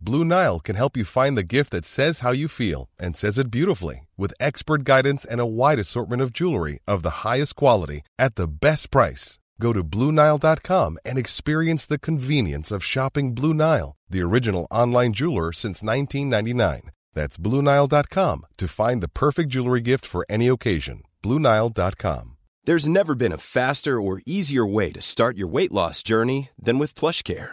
Blue Nile can help you find the gift that says how you feel and says it beautifully with expert guidance and a wide assortment of jewelry of the highest quality at the best price. Go to BlueNile.com and experience the convenience of shopping Blue Nile, the original online jeweler since 1999. That's BlueNile.com to find the perfect jewelry gift for any occasion. BlueNile.com. There's never been a faster or easier way to start your weight loss journey than with PlushCare.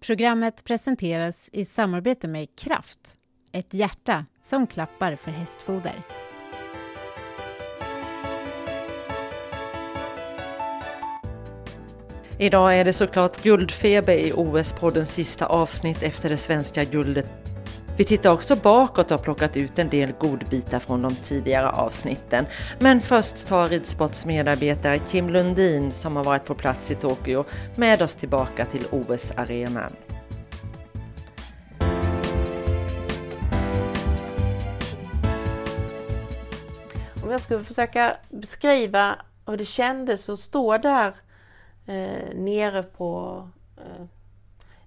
Programmet presenteras i samarbete med Kraft, ett hjärta som klappar för hästfoder. Idag är det såklart guldfeber i OS-poddens sista avsnitt efter det svenska guldet. Vi tittar också bakåt och har plockat ut en del godbitar från de tidigare avsnitten. Men först tar Ridsports medarbetare Kim Lundin, som har varit på plats i Tokyo, med oss tillbaka till OS-arenan. Om jag skulle försöka beskriva hur det kändes att stå där eh, nere på, eh,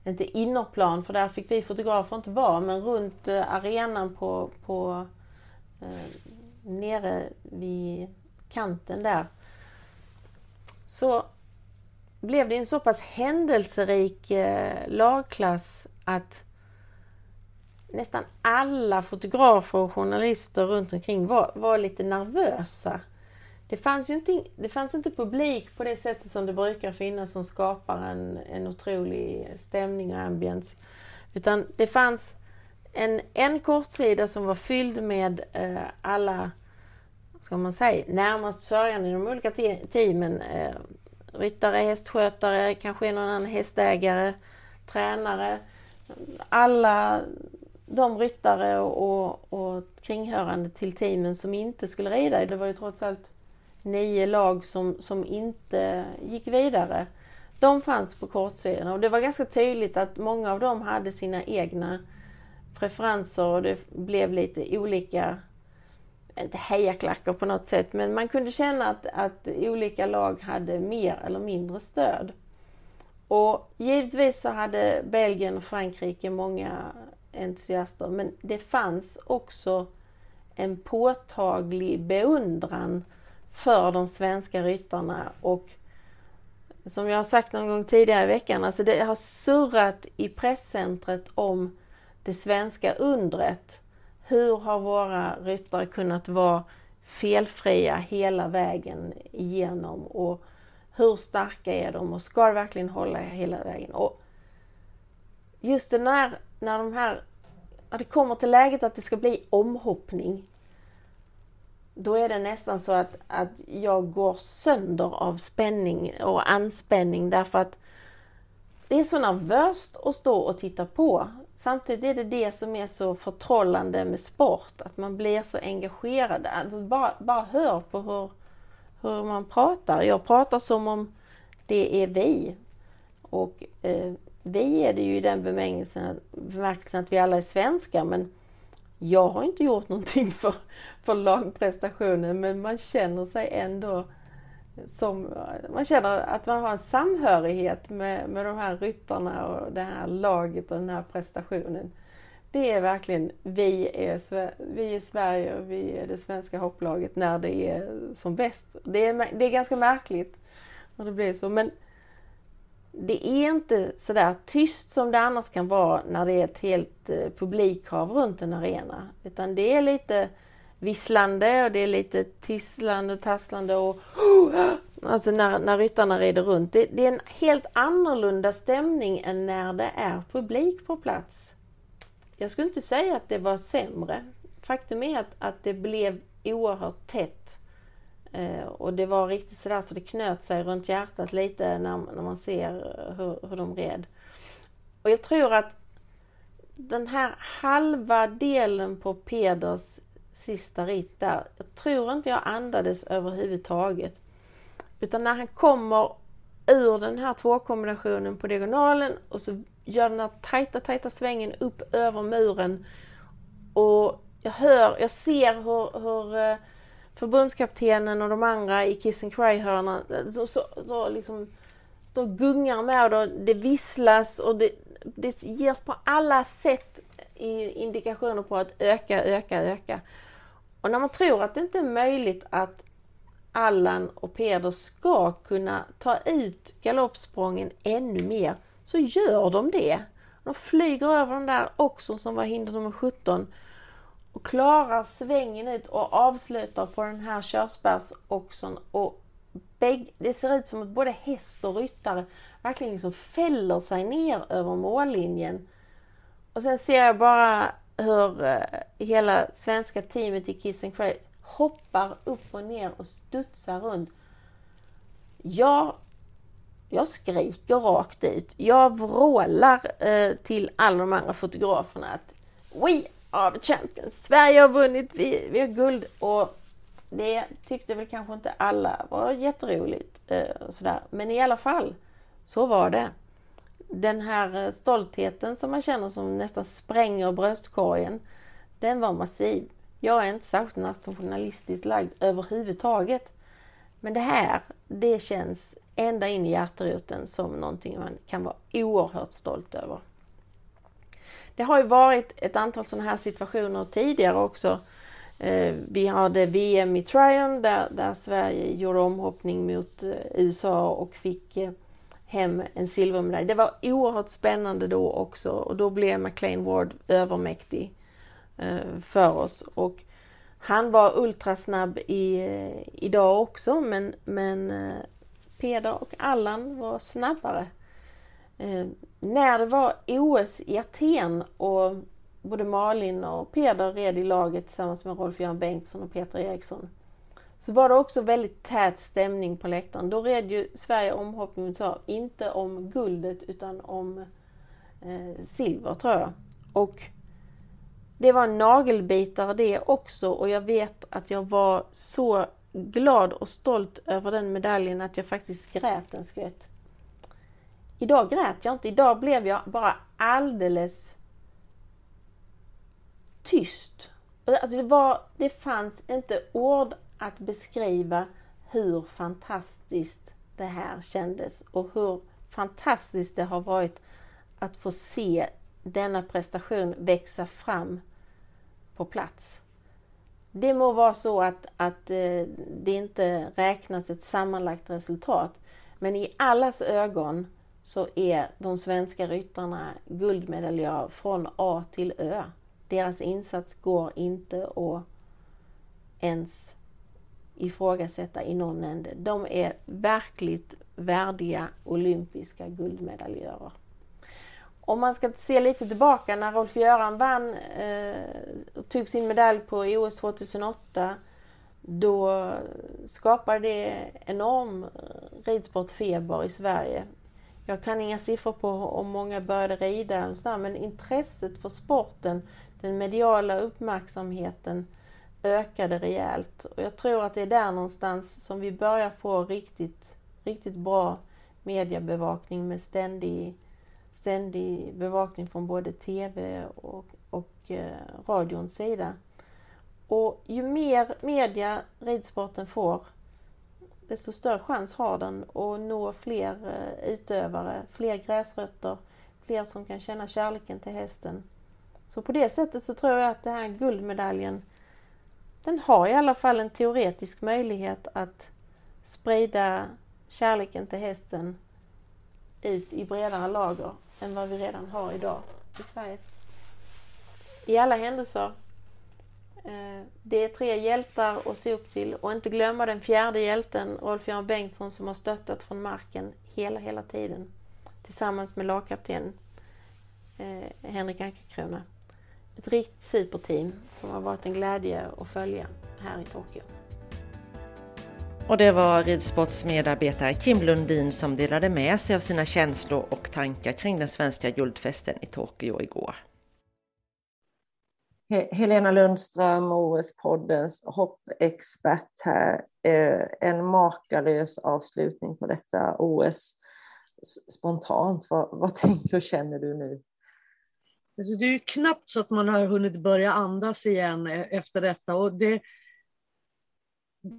inte innerplan för där fick vi fotografer inte vara, men runt eh, arenan på, på eh, nere vid kanten där. Så blev det en så pass händelserik eh, lagklass att nästan alla fotografer och journalister runt omkring var, var lite nervösa. Det fanns ju inte, det fanns inte publik på det sättet som det brukar finnas som skapar en, en otrolig stämning och ambience. Utan det fanns en, en kortsida som var fylld med eh, alla, ska man säga, närmast sörjande i de olika te teamen. Eh, ryttare, hästskötare, kanske någon annan hästägare, tränare. Alla de ryttare och, och, och kringhörande till teamen som inte skulle rida. Det var ju trots allt nio lag som, som inte gick vidare. De fanns på kortsidan och det var ganska tydligt att många av dem hade sina egna preferenser och det blev lite olika, inte hejaklackar på något sätt, men man kunde känna att, att olika lag hade mer eller mindre stöd. Och givetvis så hade Belgien och Frankrike många entusiaster. Men det fanns också en påtaglig beundran för de svenska ryttarna och som jag har sagt någon gång tidigare i veckan, alltså det har surrat i presscentret om det svenska undret. Hur har våra ryttare kunnat vara felfria hela vägen igenom och hur starka är de och ska de verkligen hålla hela vägen? Och just det när, när de här, när det kommer till läget att det ska bli omhoppning, då är det nästan så att, att jag går sönder av spänning och anspänning därför att det är så nervöst att stå och titta på. Samtidigt är det det som är så förtrollande med sport, att man blir så engagerad. Alltså bara, bara hör på hur, hur man pratar. Jag pratar som om det är vi. Och eh, vi är det ju i den bemärkelsen, bemärkelsen att vi alla är svenskar men jag har inte gjort någonting för, för lagprestationen men man känner sig ändå som, man känner att man har en samhörighet med, med de här ryttarna och det här laget och den här prestationen. Det är verkligen, vi är, vi är Sverige och vi är det svenska hopplaget när det är som bäst. Det är, det är ganska märkligt när det blir så men det är inte sådär tyst som det annars kan vara när det är ett helt eh, publikhav runt en arena. Utan det är lite visslande och det är lite tisslande och tasslande och alltså när, när ryttarna rider runt. Det, det, är en helt annorlunda stämning än när det är publik på plats. Jag skulle inte säga att det var sämre. Faktum är att, att det blev oerhört tätt. Eh, och det var riktigt sådär så det knöt sig runt hjärtat lite när, när man ser hur, hur de red. Och jag tror att den här halva delen på Peders sista ritt där, jag tror inte jag andades överhuvudtaget. Utan när han kommer ur den här tvåkombinationen på diagonalen och så gör den här tajta, tajta svängen upp över muren. Och jag hör, jag ser hur, hur eh, förbundskaptenen och de andra i Kiss and Cry-hörnan eh, så, så, så liksom står och gungar med och det visslas och det, det ges på alla sätt indikationer på att öka, öka, öka. Och när man tror att det inte är möjligt att Allan och Peder ska kunna ta ut galoppsprången ännu mer så gör de det. De flyger över den där också som var hinder nummer 17 och klarar svängen ut och avslutar på den här körsbärsoxen och bägge, det ser ut som att både häst och ryttare verkligen liksom fäller sig ner över mållinjen. Och sen ser jag bara hur eh, hela svenska teamet i Kiss and Cry hoppar upp och ner och studsar runt. Jag, jag skriker rakt ut. Jag vrålar eh, till alla de andra fotograferna att We av champions! Sverige har vunnit, vi, vi har guld! Och det tyckte väl kanske inte alla var jätteroligt. Eh, sådär. Men i alla fall, så var det den här eh, stoltheten som man känner som nästan spränger bröstkorgen, den var massiv. Jag är inte särskilt nationalistiskt lagd överhuvudtaget. Men det här, det känns ända in i hjärteroten som någonting man kan vara oerhört stolt över. Det har ju varit ett antal sådana här situationer tidigare också. Eh, vi hade VM i Tryon där, där Sverige gjorde omhoppning mot eh, USA och fick eh, hem en silvermedalj. Det var oerhört spännande då också och då blev McLean Ward övermäktig för oss. Och han var ultrasnabb i, idag också men, men Peder och Allan var snabbare. Eh, när det var OS i Aten och både Malin och Peder red i laget tillsammans med Rolf-Göran Bengtsson och Peter Eriksson så var det också väldigt tät stämning på läktaren. Då red ju Sverige omhoppning sa, inte om guldet utan om eh, silver tror jag. Och det var nagelbitar nagelbitare det också och jag vet att jag var så glad och stolt över den medaljen att jag faktiskt grät en skvätt. Idag grät jag inte, idag blev jag bara alldeles tyst. Alltså det, var, det fanns inte ord att beskriva hur fantastiskt det här kändes och hur fantastiskt det har varit att få se denna prestation växa fram på plats. Det må vara så att, att eh, det inte räknas ett sammanlagt resultat men i allas ögon så är de svenska ryttarna guldmedaljörer från A till Ö. Deras insats går inte att ens ifrågasätta i någon ände. De är verkligt värdiga olympiska guldmedaljörer. Om man ska se lite tillbaka när Rolf-Göran vann eh, tog sin medalj på OS 2008 då skapade det enorm ridsportfeber i Sverige. Jag kan inga siffror på om många började rida men intresset för sporten, den mediala uppmärksamheten ökade rejält. Och jag tror att det är där någonstans som vi börjar få riktigt, riktigt bra mediebevakning med ständig, ständig bevakning från både TV och, och eh, radions sida. Och ju mer media ridsporten får, desto större chans har den att nå fler eh, utövare, fler gräsrötter, fler som kan känna kärleken till hästen. Så på det sättet så tror jag att den här guldmedaljen den har i alla fall en teoretisk möjlighet att sprida kärleken till hästen ut i bredare lager än vad vi redan har idag i Sverige. I alla händelser, Eh, det är tre hjältar att se upp till och inte glömma den fjärde hjälten, Rolf-Göran Bengtsson, som har stöttat från marken hela, hela tiden tillsammans med lagkapten eh, Henrik Ankerkrona. Ett riktigt superteam som har varit en glädje att följa här i Tokyo. Och det var ridsports medarbetare Kim Lundin som delade med sig av sina känslor och tankar kring den svenska guldfesten i Tokyo igår. Helena Lundström, OS-poddens hoppexpert här. Eh, en makalös avslutning på detta OS. Spontant, vad, vad tänker och känner du nu? Alltså, det är ju knappt så att man har hunnit börja andas igen e-, efter detta. Och det,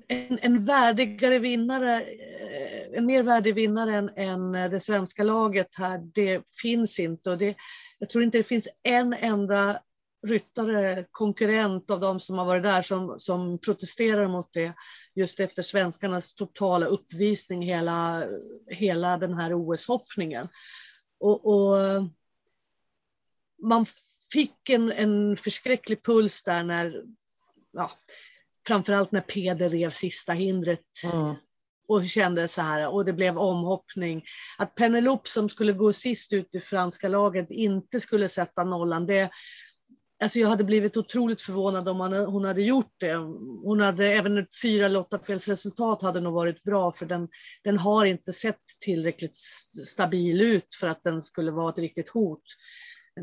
en, en värdigare vinnare, eh, en mer värdig vinnare än, än det svenska laget här, det finns inte. Och det, jag tror inte det finns en enda ryttare, konkurrent av de som har varit där som, som protesterar mot det just efter svenskarnas totala uppvisning hela, hela den här OS-hoppningen. Och, och, man fick en, en förskräcklig puls där när, ja, framförallt när Peder rev sista hindret mm. och kände så här, och det blev omhoppning. Att Penelope som skulle gå sist ut i franska laget inte skulle sätta nollan, det, Alltså jag hade blivit otroligt förvånad om hon hade gjort det. Hon hade, även ett fyra lottafelsresultat hade nog varit bra för den, den har inte sett tillräckligt stabil ut för att den skulle vara ett riktigt hot.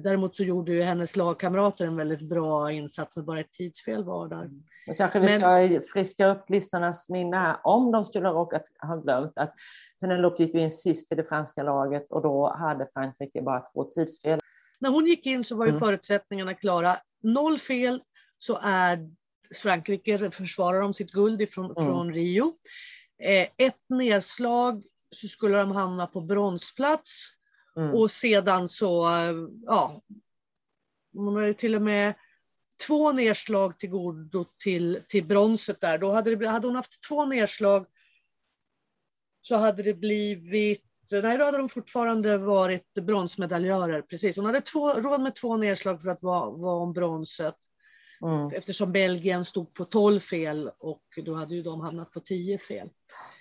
Däremot så gjorde ju hennes lagkamrater en väldigt bra insats med bara ett tidsfel var där. Och kanske vi ska Men... friska upp lyssnarnas minne om de skulle råkat ha glömt att Penelope gick in sist i det franska laget och då hade Frankrike bara två tidsfel. När hon gick in så var ju mm. förutsättningarna klara. Noll fel så är Frankrike försvarar de sitt guld ifrån, mm. från Rio. Eh, ett nedslag så skulle de hamna på bronsplats Mm. Och sedan så, ja, hon hade till och med två nedslag till godo till, till bronset där. Då hade, det, hade hon haft två nedslag så hade det blivit Nej, då hade de fortfarande varit bronsmedaljörer. Precis. Hon hade två, råd med två nedslag för att vara, vara om bronset. Mm. Eftersom Belgien stod på 12 fel och då hade ju de hamnat på 10 fel.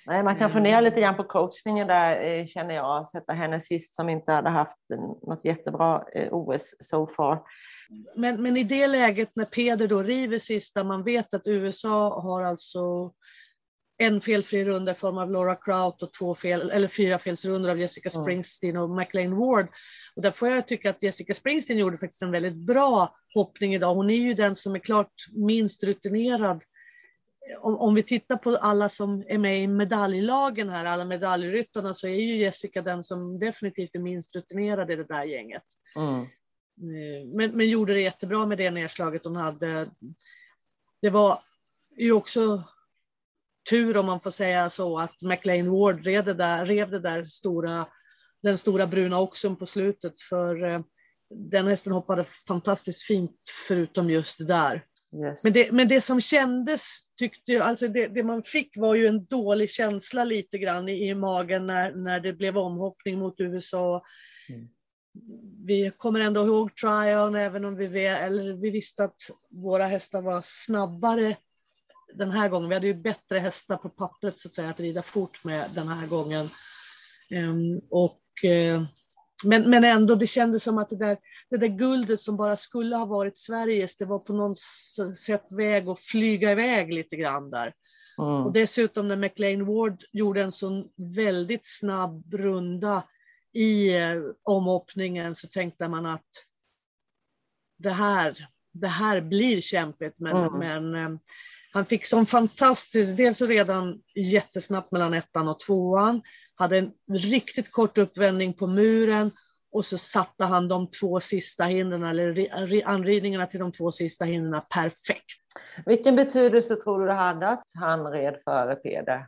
Nej, man kan fundera lite grann på coachningen där eh, känner jag. Sätta henne sist som inte hade haft något jättebra eh, OS so far. Men, men i det läget när Peder då river sista, man vet att USA har alltså en felfri runda i form av Laura Kraut och två fel, eller fyra felsrundor av Jessica Springsteen och McLean Ward. Och där får jag tycka att Jessica Springsteen gjorde faktiskt en väldigt bra hoppning idag. Hon är ju den som är klart minst rutinerad. Om, om vi tittar på alla som är med i medaljlagen här, alla medaljryttarna, så är ju Jessica den som definitivt är minst rutinerad i det där gänget. Mm. Men, men gjorde det jättebra med det nedslaget hon hade. Det var ju också tur, om man får säga så, att McLean Ward rev det där, rev det där stora, den stora bruna oxen på slutet. För eh, den hästen hoppade fantastiskt fint förutom just det där. Yes. Men, det, men det som kändes, tyckte jag, alltså det, det, man fick var ju en dålig känsla lite grann i, i magen när, när det blev omhoppning mot USA. Mm. Vi kommer ändå ihåg Tryon, även om vi, eller vi visste att våra hästar var snabbare den här gången. Vi hade ju bättre hästar på pappret så att säga att rida fort med den här gången. Um, och, uh, men, men ändå, det kändes som att det där, det där guldet som bara skulle ha varit Sveriges, det var på något sätt väg att flyga iväg lite grann där. Mm. Och dessutom när McLean Ward gjorde en sån väldigt snabb runda i eh, omhoppningen så tänkte man att det här, det här blir kämpigt. Men, mm. men eh, han fick som fantastiskt, dels redan jättesnabbt mellan ettan och tvåan, hade en riktigt kort uppvändning på muren och så satte han de två sista hindren, eller anridningarna till de två sista hindren perfekt. Vilken betydelse tror du det hade att han red före Peder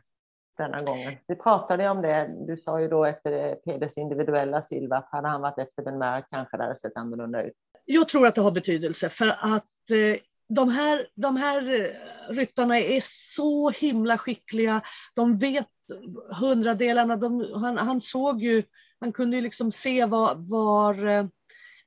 denna gången? Vi pratade om det, du sa ju då efter Peders individuella silver att hade han varit efter den med kanske det hade sett annorlunda ut. Jag tror att det har betydelse för att eh, de här, de här eh, ryttarna är så himla skickliga. De vet hundradelarna. De, han, han såg ju han kunde ju liksom se var, var eh,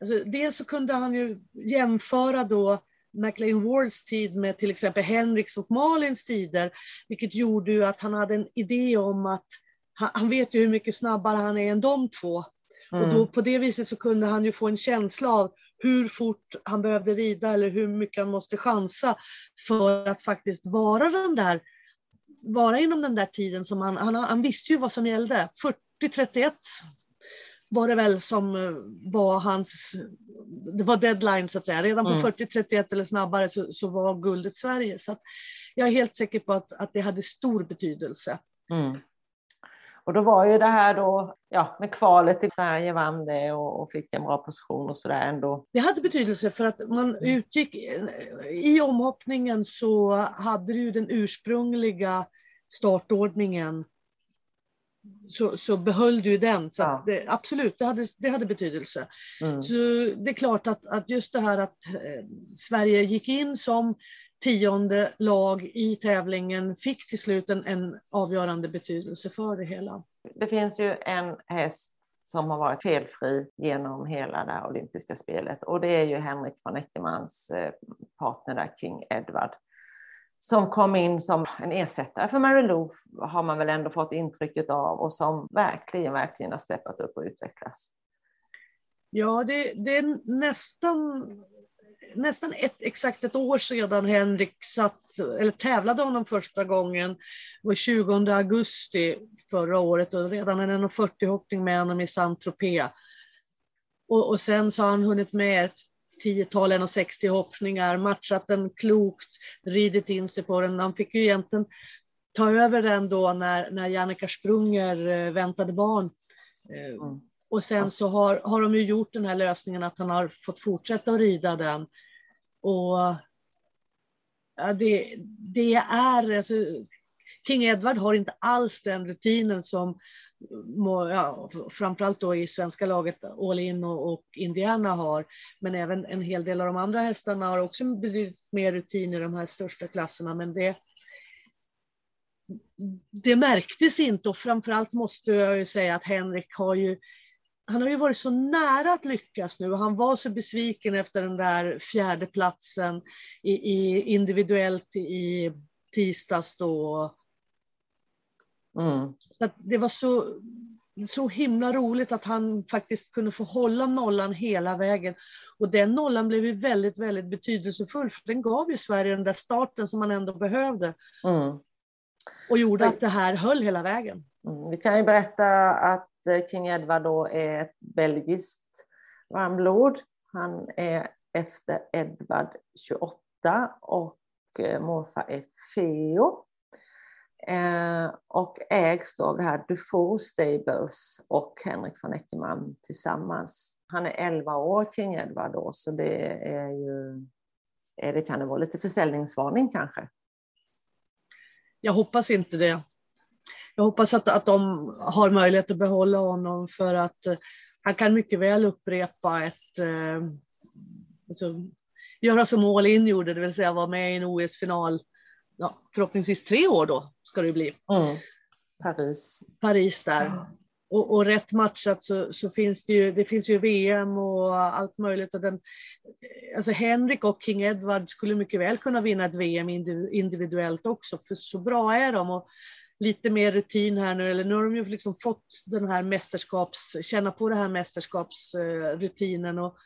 alltså dels så kunde han ju jämföra då McLean Wards tid med till exempel Henriks och Malins tider, vilket gjorde ju att han hade en idé om att han, han vet ju hur mycket snabbare han är än de två. Mm. Och då, på det viset så kunde han ju få en känsla av hur fort han behövde rida eller hur mycket han måste chansa för att faktiskt vara den där vara inom den där tiden som han, han, han visste ju vad som gällde. 40-31 var det väl som eh, var hans, det var deadline så att säga. Redan på mm. 40-31 eller snabbare så, så, var guldet Sverige. Så jag är helt säker på att, att det hade stor betydelse. Mm. Och då var ju det här då, ja, med kvalet till Sverige vann det och, och fick en bra position och sådär ändå. Det hade betydelse för att man utgick, i omhoppningen så hade du ju den ursprungliga startordningen så, så behöll du den. Så ja. det, absolut, det hade, det hade betydelse. Mm. Så det är klart att, att just det här att eh, Sverige gick in som tionde lag i tävlingen fick till slut en, en avgörande betydelse för det hela. Det finns ju en häst som har varit felfri genom hela det här olympiska spelet och det är ju Henrik von Eckermans eh, partner där, King Edward som kom in som en ersättare för Mary Lou har man väl ändå fått intrycket av och som verkligen, verkligen har steppat upp och utvecklats. Ja, det, det är nästan nästan ett, exakt ett år sedan Henrik satt, eller tävlade honom första gången. Det var 20 augusti förra året och redan en 1,40 hoppning med honom i Saint-Tropez. Och, och sen så har han hunnit med ett tiotal 1,60 hoppningar, matchat den klokt, ridit in sig på den. Han fick ju egentligen ta över den då när, när Jannica Sprunger eh, väntade barn. Eh, mm. Och sen så har, har de ju gjort den här lösningen att han har fått fortsätta att rida den. Och ja, det, det är, alltså, King Edward har inte alls den rutinen som ja, framförallt då i svenska laget All In och, och, Indiana har. Men även en hel del av de andra hästarna har också betydligt mer rutin i de här största klasserna. Men det, det märktes inte och framförallt måste jag ju säga att Henrik har ju han har ju varit så nära att lyckas nu och han var så besviken efter den där fjärde platsen i, i individuellt i tisdags då. Mm. Så det var så, så himla roligt att han faktiskt kunde få hålla nollan hela vägen. Och den nollan blev ju väldigt, väldigt betydelsefull för den gav ju Sverige den där starten som man ändå behövde. Mm. Och gjorde att det här höll hela vägen. Mm. Vi kan ju berätta att Eh, King Edward då är ett belgiskt varmblod. Han är efter Edward 28 och eh, morfar är Feo. Eh, och ägs då av det här Dufour Stables och Henrik von Eckermann tillsammans. Han är 11 år, King Edward då, så det är ju... Det kan det vara lite försäljningsvarning kanske? Jag hoppas inte det jag hoppas att, att de har möjlighet att behålla honom för att eh, han kan mycket väl upprepa ett, eh, alltså, göra som All In gjorde, det vill säga vara med i en OS-final. Ja, förhoppningsvis tre år då ska det bli. Mm. Paris. Paris där. Mm. Och, och, rätt matchat så, så, finns det ju, det finns ju VM och allt möjligt. Och den, alltså Henrik och King Edward skulle mycket väl kunna vinna ett VM individuellt också, för så bra är de. Och lite mer rutin här nu, eller nu har de ju liksom fått den här mästerskaps, känna på den här mästerskapsrutinen och,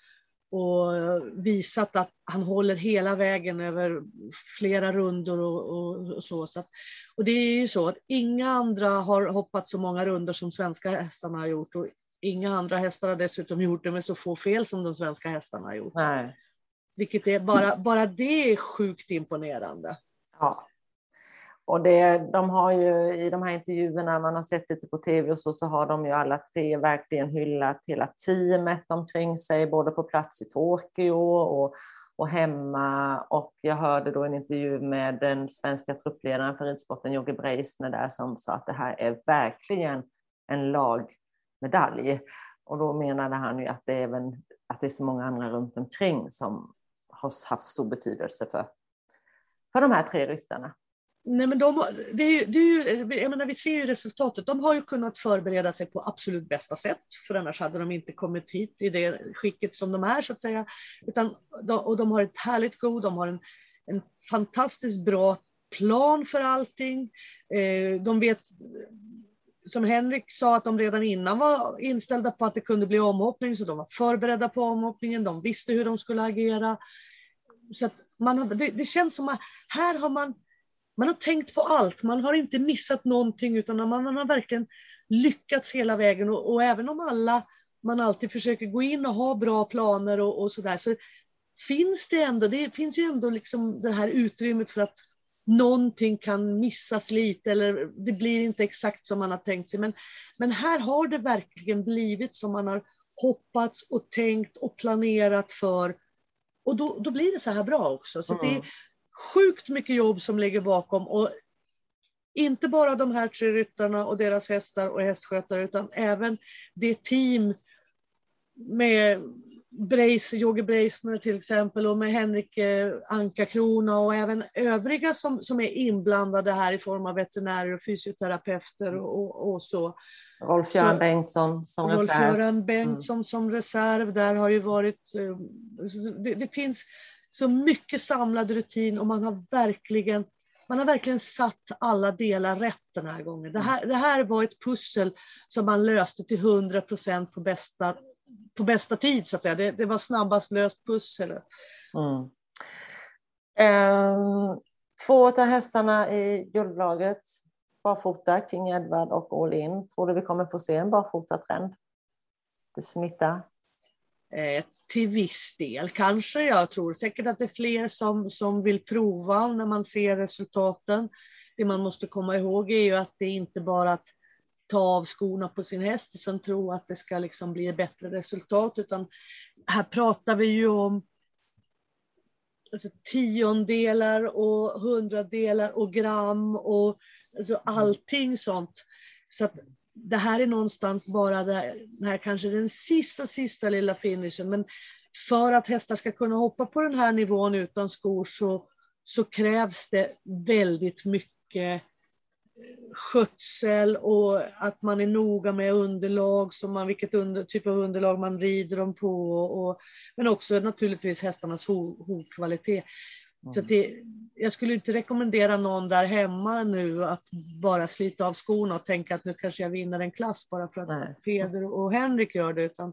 och visat att han håller hela vägen över flera rundor och, och, och så. så att, och det är ju så att inga andra har hoppat så många rundor som svenska hästarna har gjort och inga andra hästar har dessutom gjort det med så få fel som de svenska hästarna har gjort. Nej. Vilket är bara, bara det är sjukt imponerande. Ja. Och det, de har ju i de här intervjuerna, man har sett lite på tv och så, så har de ju alla tre verkligen hyllat hela teamet omkring sig, både på plats i Tokyo och, och hemma. Och jag hörde då en intervju med den svenska truppledaren för ridsporten, Jogge Breisner, där som sa att det här är verkligen en lagmedalj. Och då menade han ju att det, är även, att det är så många andra runt omkring som har haft stor betydelse för, för de här tre ryttarna. Nej, men de, det är det är ju, jag menar, vi ser ju resultatet. De har ju kunnat förbereda sig på absolut bästa sätt, för annars hade de inte kommit hit i det skicket som de är, så att säga. Utan, och de har ett härligt go, de har en, en fantastiskt bra plan för allting. Eh, de vet, som Henrik sa, att de redan innan var inställda på att det kunde bli omhoppning, så de var förberedda på omhoppningen, de visste hur de skulle agera. Så att man, det, det känns som att här har man man har tänkt på allt, man har inte missat någonting utan man, man har verkligen lyckats hela vägen och, och, även om alla, man alltid försöker gå in och ha bra planer och, och sådär, så finns det ändå, det finns ju ändå liksom det här utrymmet för att någonting kan missas lite eller det blir inte exakt som man har tänkt sig. Men, men här har det verkligen blivit som man har hoppats och tänkt och planerat för. Och då, då blir det så här bra också. Så mm. det, sjukt mycket jobb som ligger bakom. Och inte bara de här tre ryttarna och deras hästar och hästskötare utan även det team med Breis, Jogge Breisner till exempel och med Henrik eh, Anka-Krona och även övriga som, som är inblandade här i form av veterinärer och fysioterapeuter och, och, och så. Rolf-Göran Bengtsson som Rolf reserv. Rolf-Göran Bengtsson mm. som reserv, där har ju varit... Eh, det, det finns så mycket samlad rutin och man har verkligen man har verkligen satt alla delar rätt den här gången. Det här, det här var ett pussel som man löste till 100 procent på bästa, på bästa tid, så att säga. Det, det var snabbast löst pussel. Mm. Eh, två av hästarna i guldlaget, barfota, King Edward och All In. Tror du vi kommer få se en barfota-trend? Det smittar? Eh, till viss del kanske. Jag tror säkert att det är fler som, som vill prova när man ser resultaten. Det man måste komma ihåg är ju att det är inte bara att ta av skorna på sin häst och sen tro att det ska liksom bli ett bättre resultat, utan här pratar vi ju om alltså, tiondelar och hundradelar och gram och alltså, allting sånt. Så att det här är någonstans bara den här kanske den sista, sista lilla finishen. Men för att hästar ska kunna hoppa på den här nivån utan skor så, så krävs det väldigt mycket eh, skötsel och att man är noga med underlag, som man, vilket under, typ av underlag man rider dem på. Och, men också naturligtvis hästarnas hovkvalitet. Mm. Så det, jag skulle inte rekommendera någon där hemma nu att bara slita av skorna och tänka att nu kanske jag vinner en klass bara för att Nej. Peder och Henrik gör det. Utan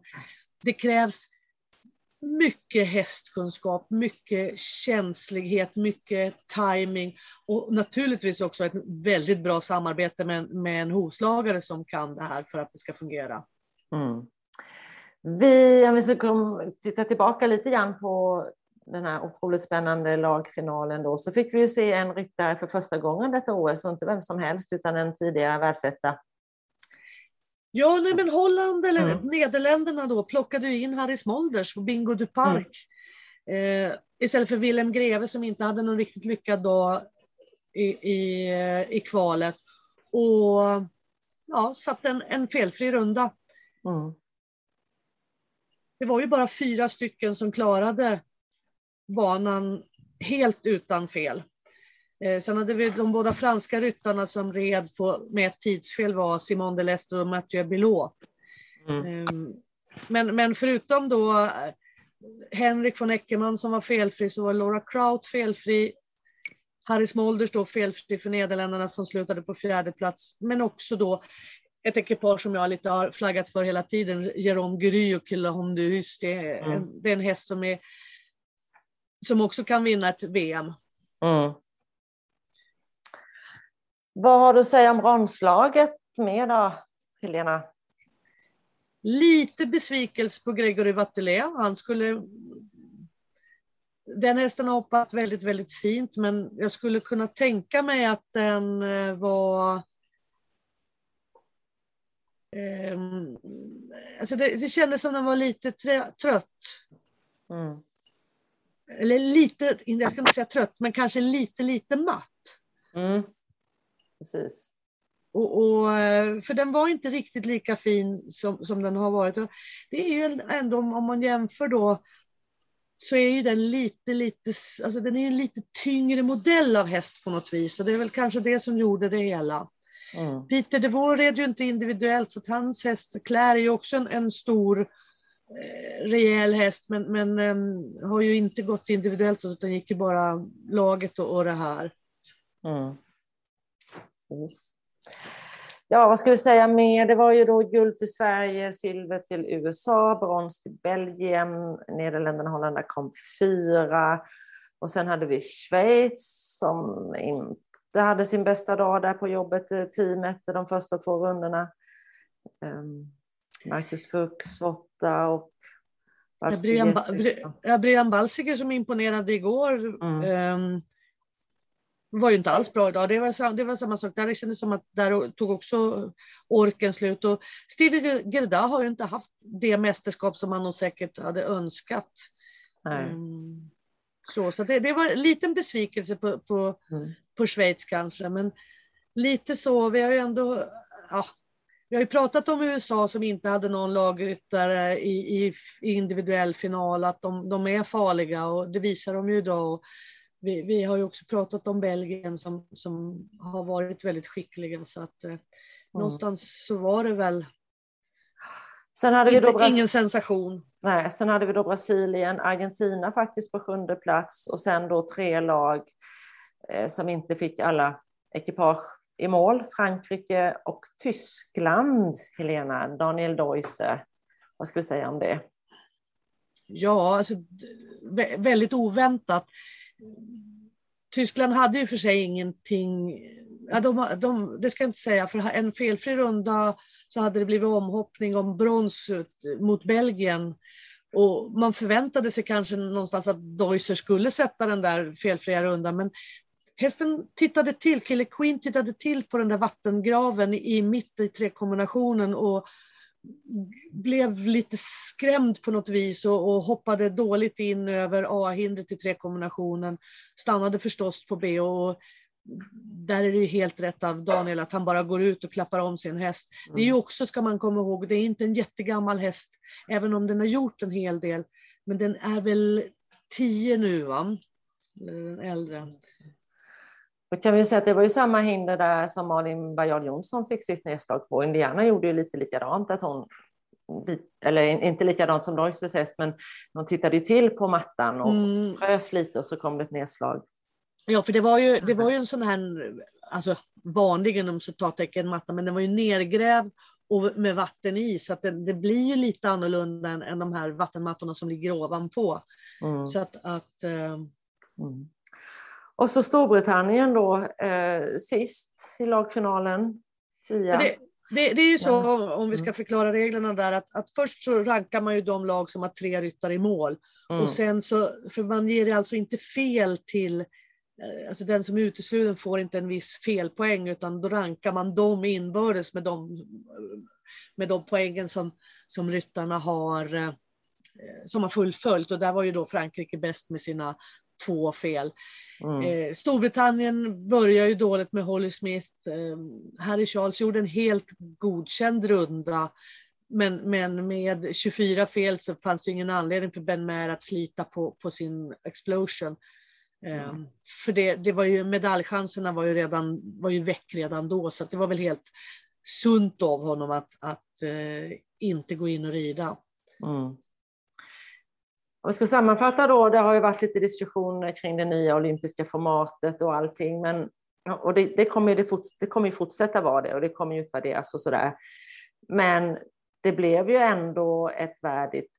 det krävs mycket hästkunskap, mycket känslighet, mycket timing och naturligtvis också ett väldigt bra samarbete med, med en hovslagare som kan det här för att det ska fungera. Mm. Vi, om vi ska titta tillbaka lite grann på den här otroligt spännande lagfinalen då, så fick vi ju se en ryttare för första gången detta OS, och inte vem som helst, utan en tidigare världsetta. Ja, nej, men Holland, eller mm. Nederländerna då, plockade ju in Harry Smolders på Bingo du Park. Mm. Eh, istället för Willem Greve som inte hade någon riktigt lyckad dag i, i, i kvalet. Och ja, satt en, en felfri runda. Mm. Det var ju bara fyra stycken som klarade banan helt utan fel. Eh, sen hade vi de båda franska ryttarna som red på, med ett tidsfel var Simon Delestre och Mathieu Bilot. Mm. Ehm, men, men förutom då eh, Henrik von Eckermann som var felfri så var Laura Kraut felfri. Harry Smolders då felfri för Nederländerna som slutade på fjärde plats. Men också då ett ekipage som jag lite har flaggat för hela tiden, Jérôme Gry och Killa är en, mm. det är en häst som är som också kan vinna ett VM. Mm. Vad har du att säga om bronslaget med då, Helena? Lite besvikelse på Gregory Vattelé. Han skulle... Den hästen har hoppat väldigt, väldigt fint, men jag skulle kunna tänka mig att den eh, var... Um, alltså det, det kändes som den var lite trött. Mm eller lite, jag ska inte säga trött, men kanske lite, lite matt. Mm. Precis. Och, och, för den var inte riktigt lika fin som, som den har varit. Och det är ju ändå om man jämför då så är ju den lite, lite, alltså den är en lite tyngre modell av häst på något vis. Och det är väl kanske det som gjorde det hela. Mm. Peter de Vore red ju inte individuellt så hans häst Claire är ju också en, en stor eh, Eh, rejäl häst men, men eh, har ju inte gått individuellt utan gick ju bara laget och, och det här. Mm. Ja, vad ska vi säga mer? Det var ju då guld till Sverige, silver till USA, brons till Belgien, Nederländerna och Holland kom fyra. Och sen hade vi Schweiz som inte hade sin bästa dag där på jobbet, eh, teamet, de första två rundorna. Ehm, Marcus Fuchs åtta och Brian Balsiger som imponerade igår. Mm. Um, var ju inte alls bra idag. Det var, det var samma sak där. Det kändes som att där tog också orken slut. Och Stevie Gerda har ju inte haft det mästerskap som han nog säkert hade önskat. Mm. Så, så det, det, var en liten besvikelse på, på, mm. på Schweiz kanske. Men lite så, vi har ju ändå... Ja, vi har ju pratat om USA som inte hade någon lagryttare i, i, individuell final, att de, de är farliga och det visar de ju idag vi, vi, har ju också pratat om Belgien som, som har varit väldigt skickliga så att eh, mm. någonstans så var det väl Sen hade inte, vi då ingen sensation. Nej, sen hade vi då Brasilien, Argentina faktiskt på sjunde plats och sen då tre lag eh, som inte fick alla ekipage i mål. Frankrike och Tyskland, Helena, Daniel Deuse. Vad ska vi säga om det? Ja, alltså, väldigt oväntat. Tyskland hade ju för sig ingenting, ja, de, de, det ska jag inte säga, för en felfri runda så hade det blivit omhoppning om brons mot Belgien. Och man förväntade sig kanske någonstans att Deusser skulle sätta den där felfria rundan, men hästen tittade till, Kille Queen tittade till på den där vattengraven i mitt i trekombinationen och blev lite skrämd på något vis och, och hoppade dåligt in över A-hindret i trekombinationen. Stannade förstås på B och där är det helt rätt av Daniel att han bara går ut och klappar om sin häst. Det är ju mm. också, ska man komma ihåg, det är inte en jättegammal häst, även om den har gjort en hel del. Men den är väl tio nu, va? Den äldre. Då kan vi säga att det var ju samma hinder där som Malin Bajard Jonsson fick sitt nedslag på. Indiana gjorde ju lite likadant, att hon, eller inte likadant som Royces häst, men hon tittade ju till på mattan och mm. frös lite och så kom det ett nedslag. Ja, för det var ju, det var ju en sån här, alltså vanlig inom citattecken matta, men den var ju nergrävd och med vatten i, så att det, det blir ju lite annorlunda än, än de här vattenmattorna som ligger ovanpå. Mm. Så att, att uh... mm. Och så Storbritannien då eh, sist i lagfinalen. Tia. Det, det, det, är ju så, om vi ska mm. förklara reglerna där, att, att först så rankar man ju de lag som har tre ryttare i mål. Mm. Och sen så, för man ger alltså inte fel till, eh, alltså den som är utesluten får inte en viss felpoäng, utan då rankar man dem inbördes med de, med de poängen som, som ryttarna har eh, som har fullföljt och där var ju då Frankrike bäst med sina två fel. Mm. Eh, Storbritannien börjar ju dåligt med Holly Smith. Eh, Harry Charles gjorde en helt godkänd runda. Men, men med 24 fel så fanns det ingen anledning för Ben Maher att slita på, på sin explosion. Eh, mm. För det, det var ju, medaljchanserna var ju, redan, var ju väck redan då, så det var väl helt sunt av honom att, att eh, inte gå in och rida. Mm. Om vi ska sammanfatta då, det har ju varit lite diskussioner kring det nya olympiska formatet och allting, men och det, det kommer det, forts, det kommer fortsätta vara det och det kommer utvärderas och sådär. Men det blev ju ändå ett värdigt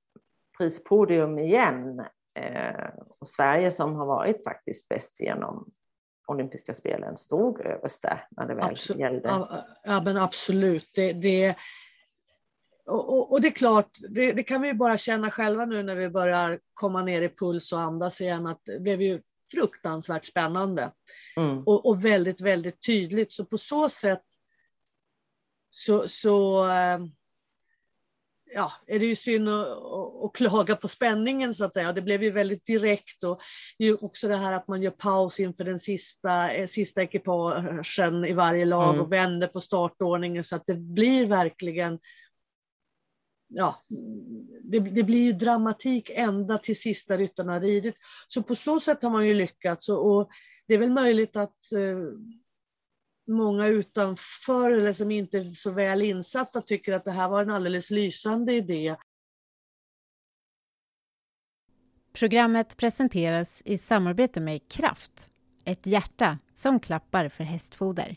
prispodium igen. Eh, och Sverige som har varit faktiskt bäst genom olympiska spelen stod överst där när det väl absolut, gällde. Ja, men absolut. Det, det, och, och, och, det är klart, det, det, kan vi ju bara känna själva nu när vi börjar komma ner i puls och andas igen, att det blev ju fruktansvärt spännande. Mm. Och, och, väldigt, väldigt tydligt. Så på så sätt så, så eh, ja, är det ju synd att, att, klaga på spänningen så att säga. Det blev ju väldigt direkt och också det här att man gör paus inför den sista, eh, sista ekipagen i varje lag mm. och vänder på startordningen så att det blir verkligen ja, det, det, blir ju dramatik ända till sista ryttaren har ridit. Så på så sätt har man ju lyckats. Och, och det är väl möjligt att eh, många utanför eller som inte är så väl insatta tycker att det här var en alldeles lysande idé. Programmet presenteras i samarbete med Kraft, ett hjärta som klappar för hästfoder.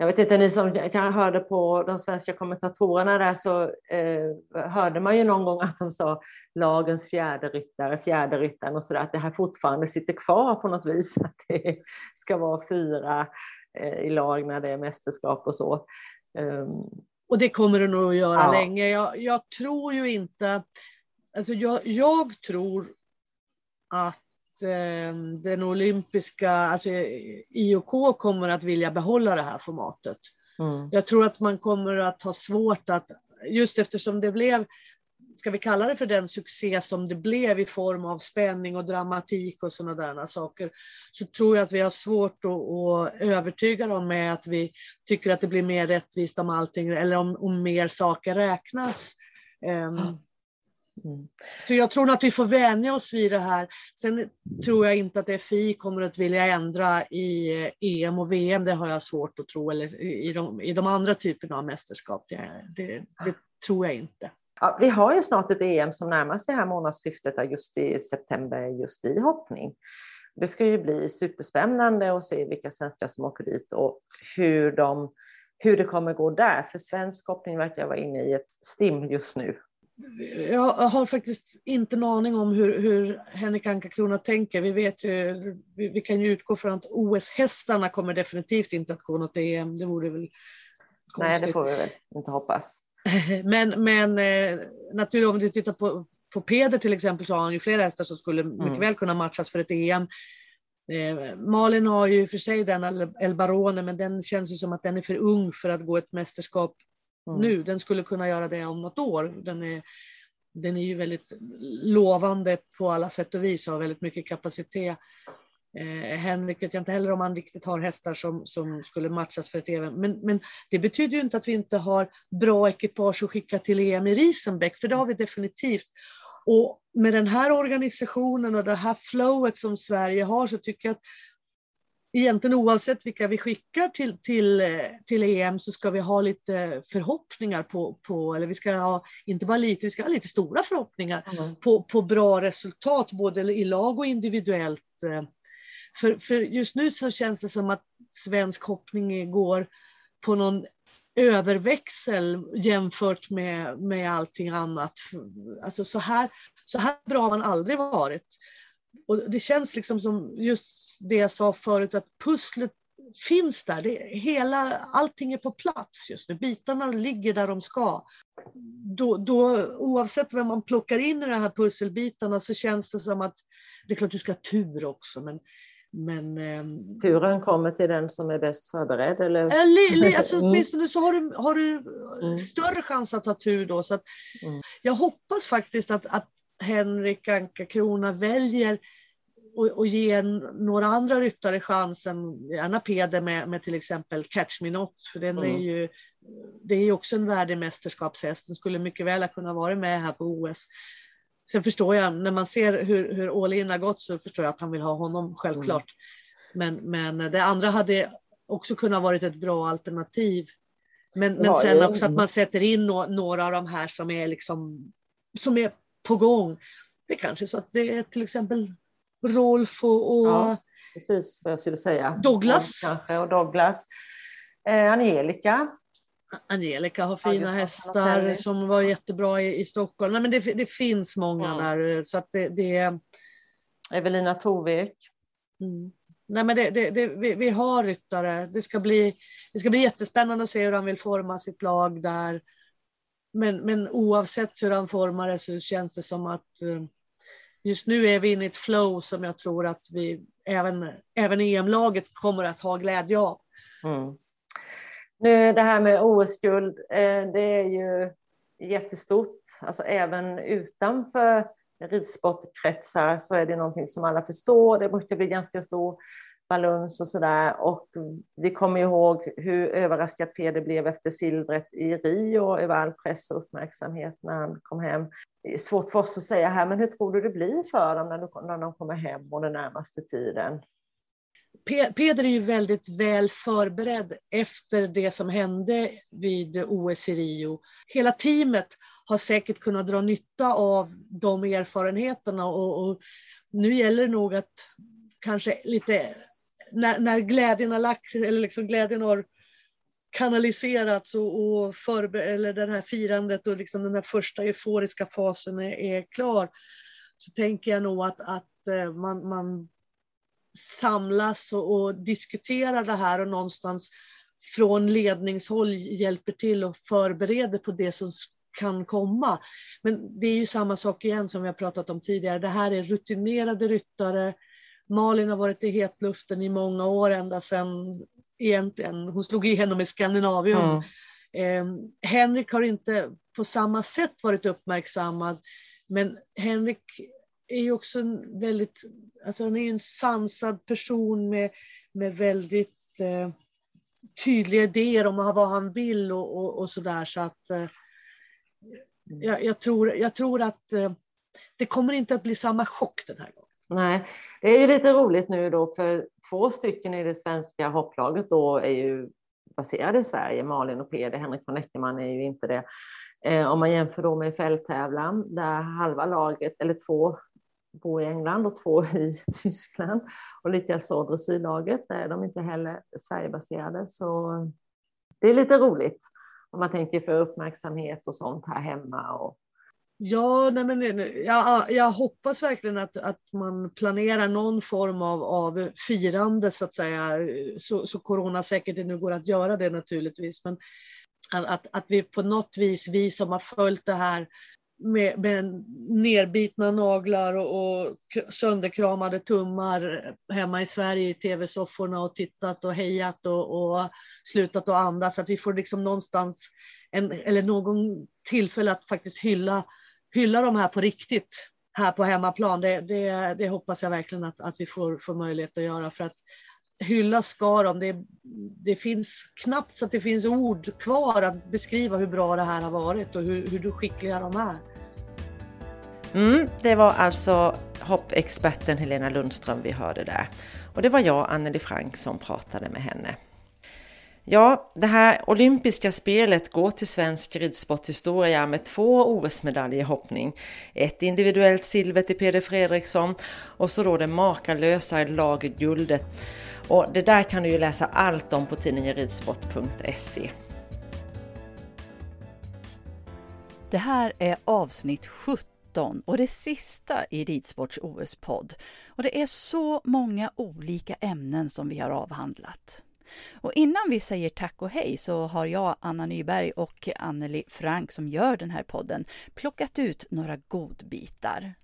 Jag vet inte, ni som hörde på de svenska kommentatorerna där så eh, hörde man ju någon gång att de sa lagens fjärde ryttare, fjärde ryttaren och sådär, att det här fortfarande sitter kvar på något vis, att det ska vara fyra eh, i lag när det är mästerskap och så. Um, och det kommer det nog att göra ja. länge. Jag, jag, tror ju inte, alltså jag, jag tror att den olympiska, alltså IOK kommer att vilja behålla det här formatet. Mm. Jag tror att man kommer att ha svårt att, just eftersom det blev, ska vi kalla det för den succé som det blev i form av spänning och dramatik och sådana där saker, så tror jag att vi har svårt att, att övertyga dem med att vi tycker att det blir mer rättvist om allting, eller om, om mer saker räknas. Um, mm. Mm. Så jag tror att vi får vänja oss vid det här. Sen tror jag inte att FI kommer att vilja ändra i EM eh, e och VM. Det har jag svårt att tro. Eller i de, i de andra typerna av mästerskap. Det, det, det tror jag inte. Ja, vi har ju snart ett EM som närmar sig här månadsskiftet augusti-september just i hoppning. Det ska ju bli superspännande att se vilka svenskar som åker dit och hur, de, hur det kommer gå där. För svensk hoppning verkar vara inne i ett stim just nu jag har faktiskt inte en aning om hur, hur Henrik Anka-Krona tänker. Vi, vet ju, vi, vi, kan ju utgå från att OS-hästarna kommer definitivt inte att gå något EM. Det vore väl konstigt. Nej, det får vi väl inte hoppas. men men eh, naturligtvis om du tittar på, på Peder till exempel så har han ju flera hästar som skulle mm. mycket väl kunna matchas för ett EM. Eh, Malin har ju för sig den El Barone, men den känns ju som att den är för ung för att gå ett mästerskap mm. nu. Den skulle kunna göra det om något år. Den är, den är ju väldigt lovande på alla sätt och vis och har väldigt mycket kapacitet. Eh, Henrik vet jag inte heller om han riktigt har hästar som, som skulle matchas för ett EM. Men, men det betyder ju inte att vi inte har bra ekipage att skicka till EM i Risenbäck, för det har vi definitivt. Och med den här organisationen och det här flowet som Sverige har så tycker jag att egentligen oavsett vilka vi skickar till, till, till EM så ska vi ha lite förhoppningar på, på, eller vi ska ha, inte bara lite, vi ska ha lite stora förhoppningar mm. på, på bra resultat både i lag och individuellt. För, för just nu så känns det som att svensk hoppning går på någon överväxel jämfört med, med allting annat. Alltså så här, så här bra har man aldrig varit. Och det känns liksom som just det jag sa förut, att pusslet finns där. Det, hela, allting är på plats just nu. Bitarna ligger där de ska. Då, då, oavsett vem man plockar in i de här pusselbitarna så känns det som att det är klart du ska ha tur också, men men, eh, Turen kommer till den som är bäst förberedd? Eller? Eller, alltså, mm. åtminstone så har du, har du mm. större chans att ha tur då. Så att, mm. Jag hoppas faktiskt att, att Henrik Anka Krona väljer och, och ge några andra ryttare chansen, gärna Peder med, med till exempel Catch Me Not, för den är mm. ju det är också en värdig mästerskapshäst. Den skulle mycket väl ha kunnat vara med här på OS. Sen förstår jag, när man ser hur, hur all in har gått så förstår jag att han vill ha honom självklart. Mm. Men, men det andra hade också kunnat varit ett bra alternativ. Men, men sen också att man sätter in no, några av de här som är, liksom, som är på gång. Det är kanske så att det är till exempel Rolf och, och ja, precis vad jag skulle säga. Douglas. Kanske, och Douglas. Eh, Angelica Angelica har fina hästar som var jättebra i, i Stockholm. Nej, men det, det finns många mm. där. Så att det, det... Evelina Tovek. Mm. Nej, men det, det, det, vi, vi, har ryttare. Det ska, bli, det ska bli jättespännande att se hur han vill forma sitt lag där. Men, men oavsett hur han formar det så känns det som att eh, just nu är vi inne i ett flow som jag tror att vi även, även EM-laget kommer att ha glädje av. Mm. Nu det här med OS-guld, eh, det är ju jättestort. Alltså även utanför ridsportkretsar så är det någonting som alla förstår. Det brukar bli ganska stor baluns och sådär. Och vi kommer ihåg hur överraskad Peder blev efter silvret i Rio över all press och uppmärksamhet när han kom hem. Det är svårt för oss att säga här, men hur tror du det blir för dem när de kommer hem och den närmaste tiden? Peder är ju väldigt väl förberedd efter det som hände vid OS i Rio. Hela teamet har säkert kunnat dra nytta av de erfarenheterna och, och nu gäller det nog att kanske lite när, när glädjen har lagt eller liksom glädjen har kanaliserats och, och förber- eller det här firandet och liksom den här första euforiska fasen är, är klar så tänker jag nog att, att eh, man, man samlas och, och diskuterar det här och någonstans från ledningshåll hjälper till och förbereder på det som kan komma. Men det är ju samma sak igen som vi har pratat om tidigare. Det här är rutinerade ryttare. Malin har varit i hetluften i många år, ända sedan egentligen hon slog igenom i Skandinavium. Mm. Eh, Henrik har inte på samma sätt varit uppmärksammad, men Henrik är ju också en väldigt, alltså han är en sansad person med, med väldigt eh, tydliga idéer om vad han vill och, och, och sådär. Så att eh, jag, jag, tror, jag tror att eh, det kommer inte att bli samma chock den här gången. Nej, det är ju lite roligt nu då för två stycken i det svenska hopplaget då är ju baserade i Sverige, Malin och Peder. Henrik von Eckermann är ju inte det. Eh, om man jämför då med fälttävlan där halva laget, eller två bor i England och två i Tyskland. Och likaså dressyrlaget, där är de inte heller Sverigebaserade. Så det är lite roligt om man tänker för uppmärksamhet och sånt här hemma. Och... Ja, nej men, jag, jag hoppas verkligen att, att man planerar någon form av, av firande så att säga, så, så coronasäkert det nu går att göra det naturligtvis. Men att, att vi på något vis, vi som har följt det här med, med nerbitna naglar och, och sönderkramade tummar hemma i Sverige i tv-sofforna och tittat och hejat och, och slutat att andas. Att vi får liksom någonstans, en, eller någon tillfälle att faktiskt hylla, hylla de här på riktigt här på hemmaplan. Det, det, det hoppas jag verkligen att, att vi får, får möjlighet att göra. För att hylla ska de. Det, det finns knappt så att det finns ord kvar att beskriva hur bra det här har varit och hur, hur skickliga de är. Mm, det var alltså hoppexperten Helena Lundström vi hörde där. Och det var jag, Anneli Frank, som pratade med henne. Ja, det här olympiska spelet går till svensk ridsporthistoria med två OS-medaljer i hoppning. Ett individuellt silver till Peder Fredriksson och så då det makalösa lagguldet. Och det där kan du ju läsa allt om på tidningen ridsport.se. Det här är avsnitt 17 och det sista i Ridsports OS-podd. Och det är så många olika ämnen som vi har avhandlat. Och innan vi säger tack och hej så har jag, Anna Nyberg och Anneli Frank som gör den här podden plockat ut några godbitar.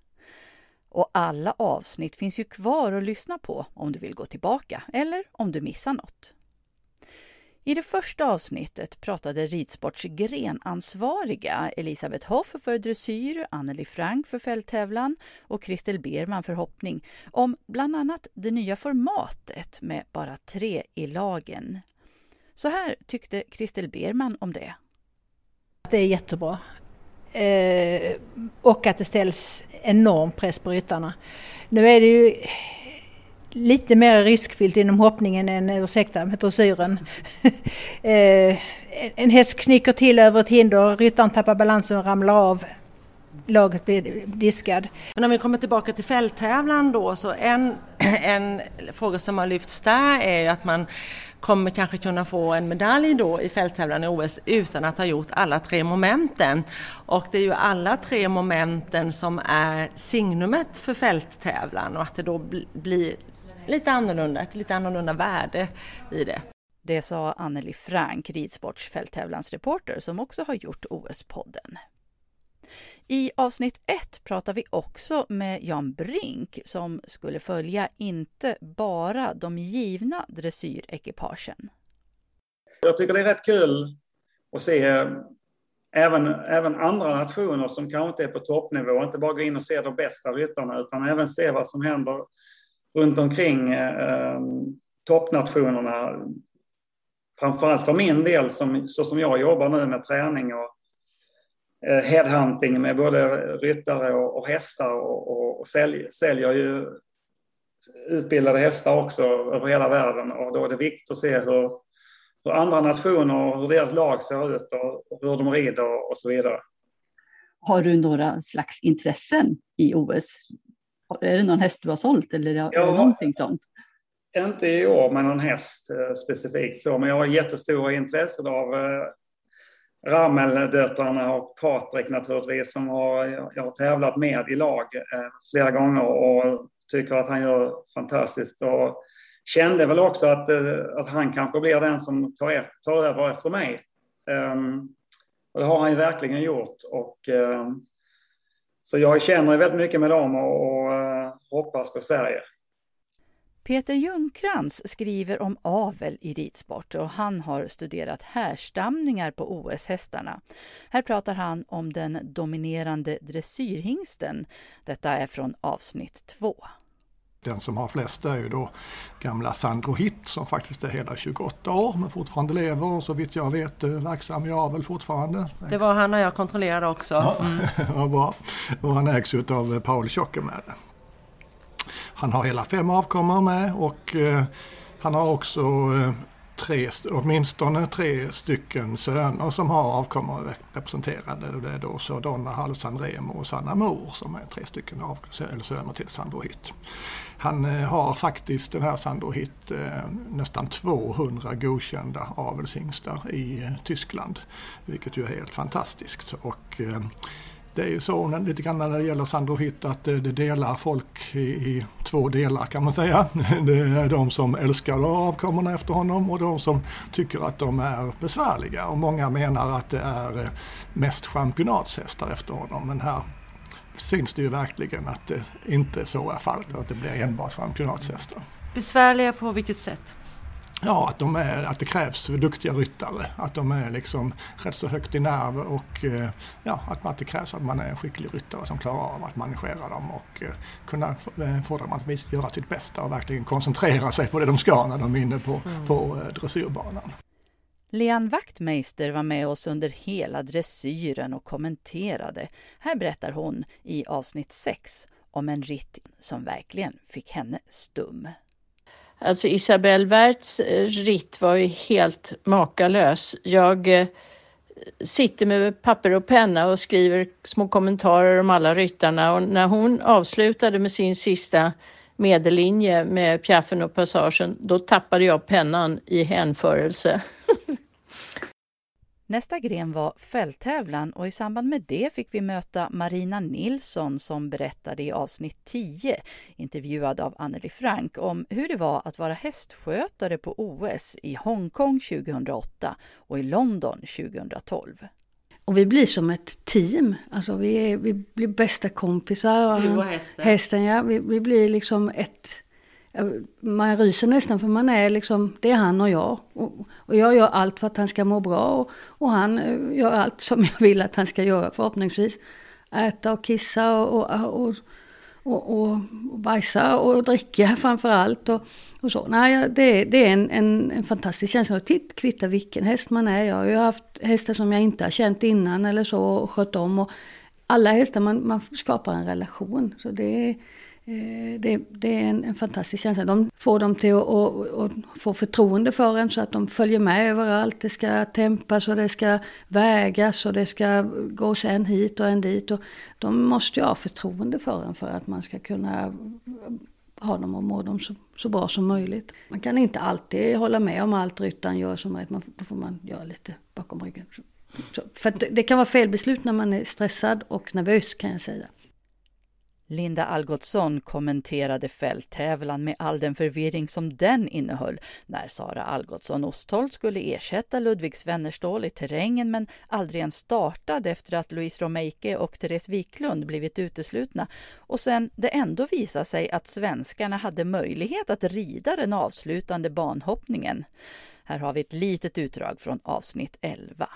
Och alla avsnitt finns ju kvar att lyssna på om du vill gå tillbaka eller om du missar något. I det första avsnittet pratade Ridsports grenansvariga Elisabeth Hoff för dressyr, Anneli Frank för fälttävlan och Christel Berman för hoppning om bland annat det nya formatet med bara tre i lagen. Så här tyckte Christel Berman om det. Det är jättebra. Eh, och att det ställs enorm press på ryttarna. Nu är det ju lite mer riskfyllt inom hoppningen än, ursäkta, med dressyren. eh, en häst knycker till över ett hinder, ryttaren tappar balansen och ramlar av. Laget blir diskad. Men om vi kommer tillbaka till fälttävlan då, så en, en fråga som har lyfts där är att man kommer kanske kunna få en medalj då i fälttävlan i OS utan att ha gjort alla tre momenten. Och det är ju alla tre momenten som är signumet för fälttävlan och att det då blir lite annorlunda, ett lite annorlunda värde i det. Det sa Anneli Frank, ridsports fälttävlansreporter som också har gjort OS-podden. I avsnitt ett pratar vi också med Jan Brink som skulle följa inte bara de givna dressyrekipagen. Jag tycker det är rätt kul att se även, även andra nationer som kanske inte är på toppnivå, inte bara gå in och se de bästa ryttarna utan även se vad som händer runt omkring eh, eh, toppnationerna. Framförallt för min del, som, så som jag jobbar nu med träning och eh, headhunting med både ryttare och, och hästar och, och, och sälj, säljer ju utbildade hästar också över hela världen och då är det viktigt att se hur, hur andra nationer och hur deras lag ser ut och, och hur de rider och så vidare. Har du några slags intressen i OS? Är det någon häst du har sålt eller ja, någonting sånt? Inte i år med någon häst eh, specifikt så, men jag har jättestora intressen av eh, Ramel-döttrarna och Patrik naturligtvis som har, jag har tävlat med i lag eh, flera gånger och tycker att han gör fantastiskt. Och kände väl också att, att han kanske blir den som tar, tar över efter mig. Um, och det har han ju verkligen gjort. Och, um, så jag känner väldigt mycket med dem och, och hoppas på Sverige. Peter Ljungkrans skriver om avel i ridsport och han har studerat härstamningar på OS-hästarna. Här pratar han om den dominerande dressyrhingsten. Detta är från avsnitt två. Den som har flest är ju då gamla Sandro Hitt som faktiskt är hela 28 år men fortfarande lever och så vitt jag vet verksam i avel fortfarande. Det var han och jag kontrollerade också. Ja, mm. ja bra. Och han ägs av Paul Tjockemäde. Han har hela fem avkommor med och eh, han har också eh, tre, åtminstone tre stycken söner som har avkommor representerade. Det är då så Donna Halsandremo och Sanna Mor som är tre stycken av, eller söner till Sandro Hitt. Han eh, har faktiskt den här Sandro Hitt eh, nästan 200 godkända avelshingstar i eh, Tyskland. Vilket ju är helt fantastiskt. Och eh, det är ju så lite grann när det gäller Sandro Hytt att det, det delar folk i, i, två delar kan man säga. Det är de som älskar avkommorna efter honom och de som tycker att de är besvärliga. Och många menar att det är eh, mest championatshästar efter honom. Men här syns det ju verkligen att det inte så är fallet, att det blir enbart championatshästar. Besvärliga på vilket sätt? Ja, att, de är, att det krävs duktiga ryttare. Att de är liksom rätt så högt i nerv och eh, ja, att, det krävs att man är en skicklig ryttare som klarar av att managera dem och eh, kunna eh, få dem att göra sitt bästa och verkligen koncentrera sig på det de ska när de är inne på, mm. på dressyrbanan. Leanne Wachtmeister var med oss under hela dressyren och kommenterade. Här berättar hon i avsnitt 6 om en ritt som verkligen fick henne stum. Alltså Isabelle Werts eh, ritt var ju helt makalös. Jag eh, sitter med papper och penna och skriver små kommentarer om alla ryttarna och när hon avslutade med sin sista medellinje med piaffen och passagen, då tappade jag pennan i hänförelse. Nästa gren var fälttävlan och i samband med det fick vi möta Marina Nilsson som berättade i avsnitt 10, intervjuad av Anneli Frank, om hur det var att vara hästskötare på OS i Hongkong 2008 och i London 2012. Och vi blir som ett team, alltså vi, är, vi blir bästa kompisar. Du och hästen? Hästen ja, vi, vi blir liksom ett man ryser nästan för man är liksom, det är han och jag. Och, och jag gör allt för att han ska må bra och, och, han eh, gör allt som jag vill att han ska göra förhoppningsvis. Äta och kissa och, och, och, och, och bajsa och dricka framför allt. Och, och så. Nej, det, det är en, en, en fantastisk känsla. Och titt kvittar vilken häst man är. Jag har ju haft hästar som jag inte har känt innan eller så och skött om. Och alla hästar, man, man skapar en relation. Så det är Eh, det, det, är en, en, fantastisk känsla. De får dem till att, och, och få förtroende för en så att de följer med överallt. Det ska tempas och det ska vägas och det ska gås en hit och en dit. Och de måste ju ha förtroende för en för att man ska kunna ha dem och må dem så, så bra som möjligt. Man kan inte alltid hålla med om allt ryttaren gör som rätt. Man, då får man göra lite bakom ryggen. Så, för det, det kan vara felbeslut när man är stressad och nervös kan jag säga. Linda Algotsson kommenterade fälttävlan med all den förvirring som den innehöll när Sara Algotsson Ostholt skulle ersätta Ludvig Svennerstål i terrängen men aldrig ens startade efter att Louise Romeike och Therese Wiklund blivit uteslutna och sen det ändå visade sig att svenskarna hade möjlighet att rida den avslutande banhoppningen. Här har vi ett litet utdrag från avsnitt 11.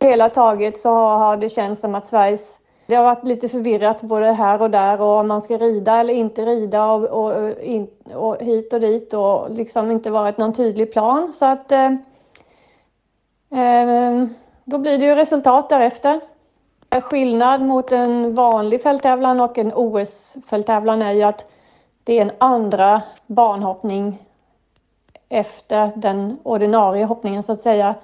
Hela taget så har det känts som att Sveriges det har varit lite förvirrat både här och där och om man ska rida eller inte rida och, och, in, och hit och dit och liksom inte varit någon tydlig plan. Så att eh, eh, då blir det ju resultat därefter. Skillnad mot en vanlig fälttävlan och en OS-fälttävlan är ju att det är en andra banhoppning efter den ordinarie hoppningen så att säga.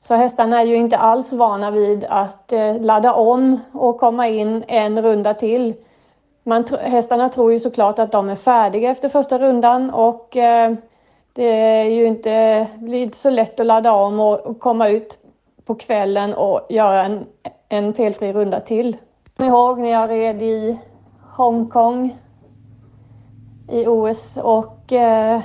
Så hästarna är ju inte alls vana vid att eh, ladda om och komma in en runda till. Man, hästarna tror ju såklart att de är färdiga efter första rundan och eh, det är ju inte, blir inte så lätt att ladda om och, komma ut på kvällen och göra en, en felfri runda till. Jag ihåg när jag red i Hongkong i OS och eh,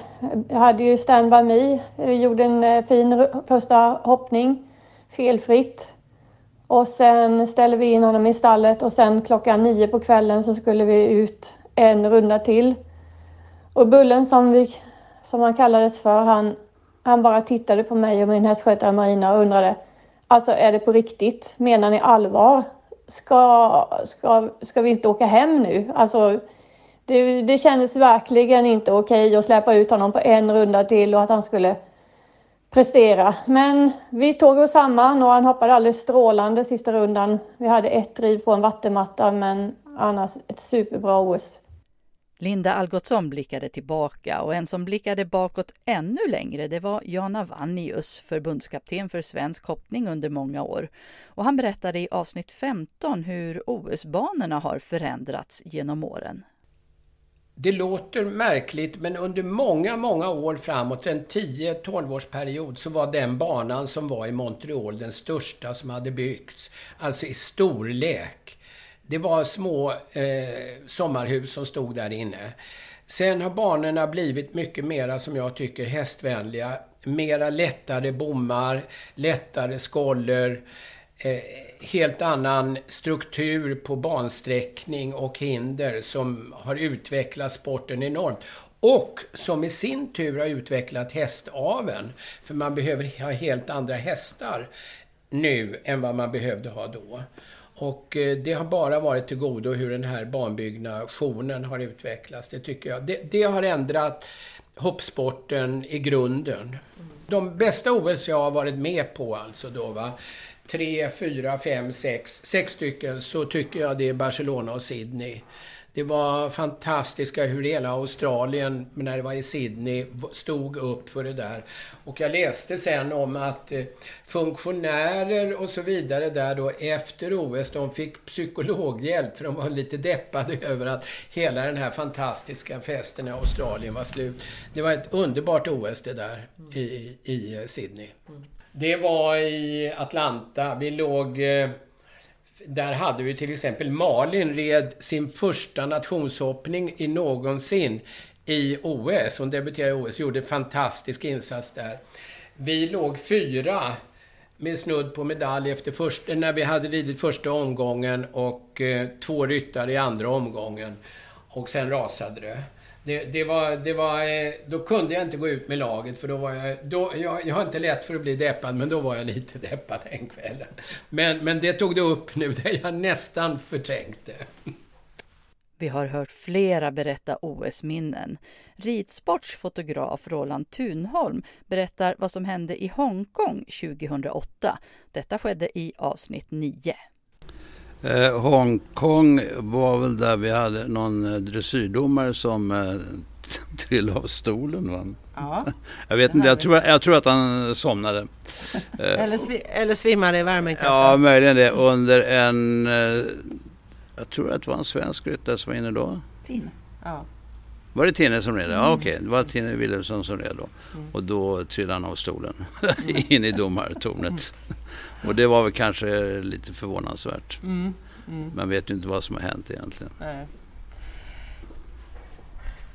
jag hade ju Stand By Me. Vi gjorde en eh, fin första hoppning, felfritt. Och sen ställde vi in honom i stallet och sen klockan nio på kvällen så skulle vi ut en runda till. Och Bullen som, vi, som han kallades för, han, han bara tittade på mig och min hästskötare Marina och undrade Alltså är det på riktigt? Menar ni allvar? Ska, ska, ska vi inte åka hem nu? Alltså det, det kändes verkligen inte okej att släppa ut honom på en runda till och att han skulle prestera. Men vi tog oss samman och han hoppade alldeles strålande sista rundan. Vi hade ett driv på en vattenmatta men annars ett superbra OS. Linda Algotsson blickade tillbaka och en som blickade bakåt ännu längre det var Jana Vannius, förbundskapten för svensk hoppning under många år. Och han berättade i avsnitt 15 hur OS-banorna har förändrats genom åren. Det låter märkligt, men under många, många år framåt, en 10-12 årsperiod, så var den banan som var i Montreal den största som hade byggts. Alltså i storlek. Det var små eh, sommarhus som stod där inne. Sen har banorna blivit mycket mera, som jag tycker, hästvänliga. Mera lättare bommar, lättare skoller. Eh, helt annan struktur på bansträckning och hinder som har utvecklat sporten enormt. och som i sin tur har utvecklat hästaven. För man behöver ha helt andra hästar nu än vad man behövde ha då. Och eh, det har bara varit till godo hur den här banbyggnationen har utvecklats. Det tycker jag. Det, det har ändrat hoppsporten i grunden. De bästa OS jag har varit med på alltså då va. Tre, fyra, fem, sex, sex stycken så tycker jag det är Barcelona och Sydney. Det var fantastiska hur hela Australien, när det var i Sydney, stod upp för det där. Och jag läste sen om att eh, funktionärer och så vidare där då efter OS, de fick psykologhjälp för de var lite deppade över att hela den här fantastiska festen i Australien var slut. Det var ett underbart OS det där i, i eh, Sydney. Mm. Det var i Atlanta. Vi låg eh, där hade vi till exempel Malin red sin första nationshoppning i någonsin i OS. Hon debuterade i OS och gjorde en fantastisk insats där. Vi låg fyra med snudd på medalj efter först, när vi hade ridit första omgången och eh, två ryttare i andra omgången. Och sen rasade det. Det, det, var, det var, eh, då kunde jag inte gå ut med laget för då var jag, då, jag, jag har inte lätt för att bli deppad men då var jag lite deppad den kvällen. Men, men det tog du upp nu där jag nästan förträngde. Vi har hört flera berätta OS-minnen. Ridsports fotograf Roland Thunholm berättar vad som hände i Hongkong 2008. Detta skedde i avsnitt 9. Eh, Hongkong var väl där vi hade någon eh, dressyrdomare som eh, trillade av stolen. Va? Ja, jag vet inte, jag tror, jag tror att han somnade. Eh, eller, svi eller svimmade i värmen kanske? Ja, möjligen det. Under en... Eh, jag tror att det var en svensk ryttare som var inne då. Tine. Ja. Var det Tine som red? Mm. Ja, okej. Det var Tine Wilhelmsson som red då. Mm. Och då trillade han av stolen in i domartornet. Och det var väl kanske lite förvånansvärt. Mm. Mm. Man vet ju inte vad som har hänt egentligen. Nej.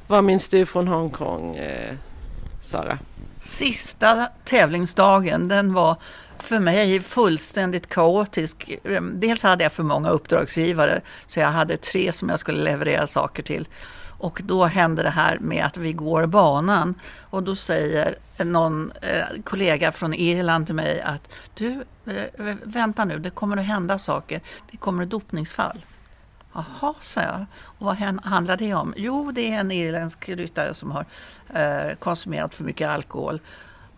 Vad minns du från Hongkong, eh, Sara? Sista tävlingsdagen, den var för mig fullständigt kaotisk. Dels hade jag för många uppdragsgivare, så jag hade tre som jag skulle leverera saker till. Och då händer det här med att vi går banan och då säger någon eh, kollega från Irland till mig att du, eh, vänta nu, det kommer att hända saker. Det kommer ett dopningsfall. Jaha, sa jag. Och vad handlar det om? Jo, det är en irländsk ryttare som har eh, konsumerat för mycket alkohol.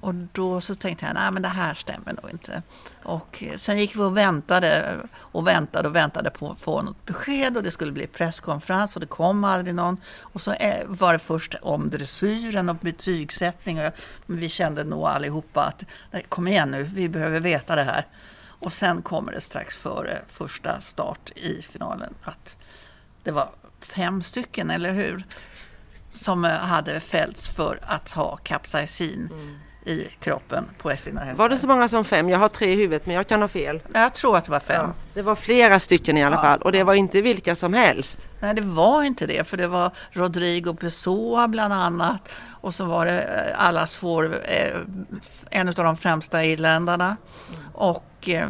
Och då så tänkte jag, nej men det här stämmer nog inte. Och eh, sen gick vi och väntade och väntade och väntade på att få något besked och det skulle bli presskonferens och det kom aldrig någon. Och så eh, var det först om dressyren och betygssättning och vi kände nog allihopa att kom igen nu, vi behöver veta det här. Och sen kommer det strax före första start i finalen att det var fem stycken, eller hur? Som eh, hade fällts för att ha kapsaicin. Mm i kroppen på sina hästar. Var det så många som fem? Jag har tre i huvudet men jag kan ha fel. Jag tror att det var fem. Ja, det var flera stycken i alla ja, fall och det var inte vilka som helst. Nej det var inte det för det var Rodrigo Pessoa bland annat och så var det eh, allas får eh, en av de främsta irländarna. Och, eh,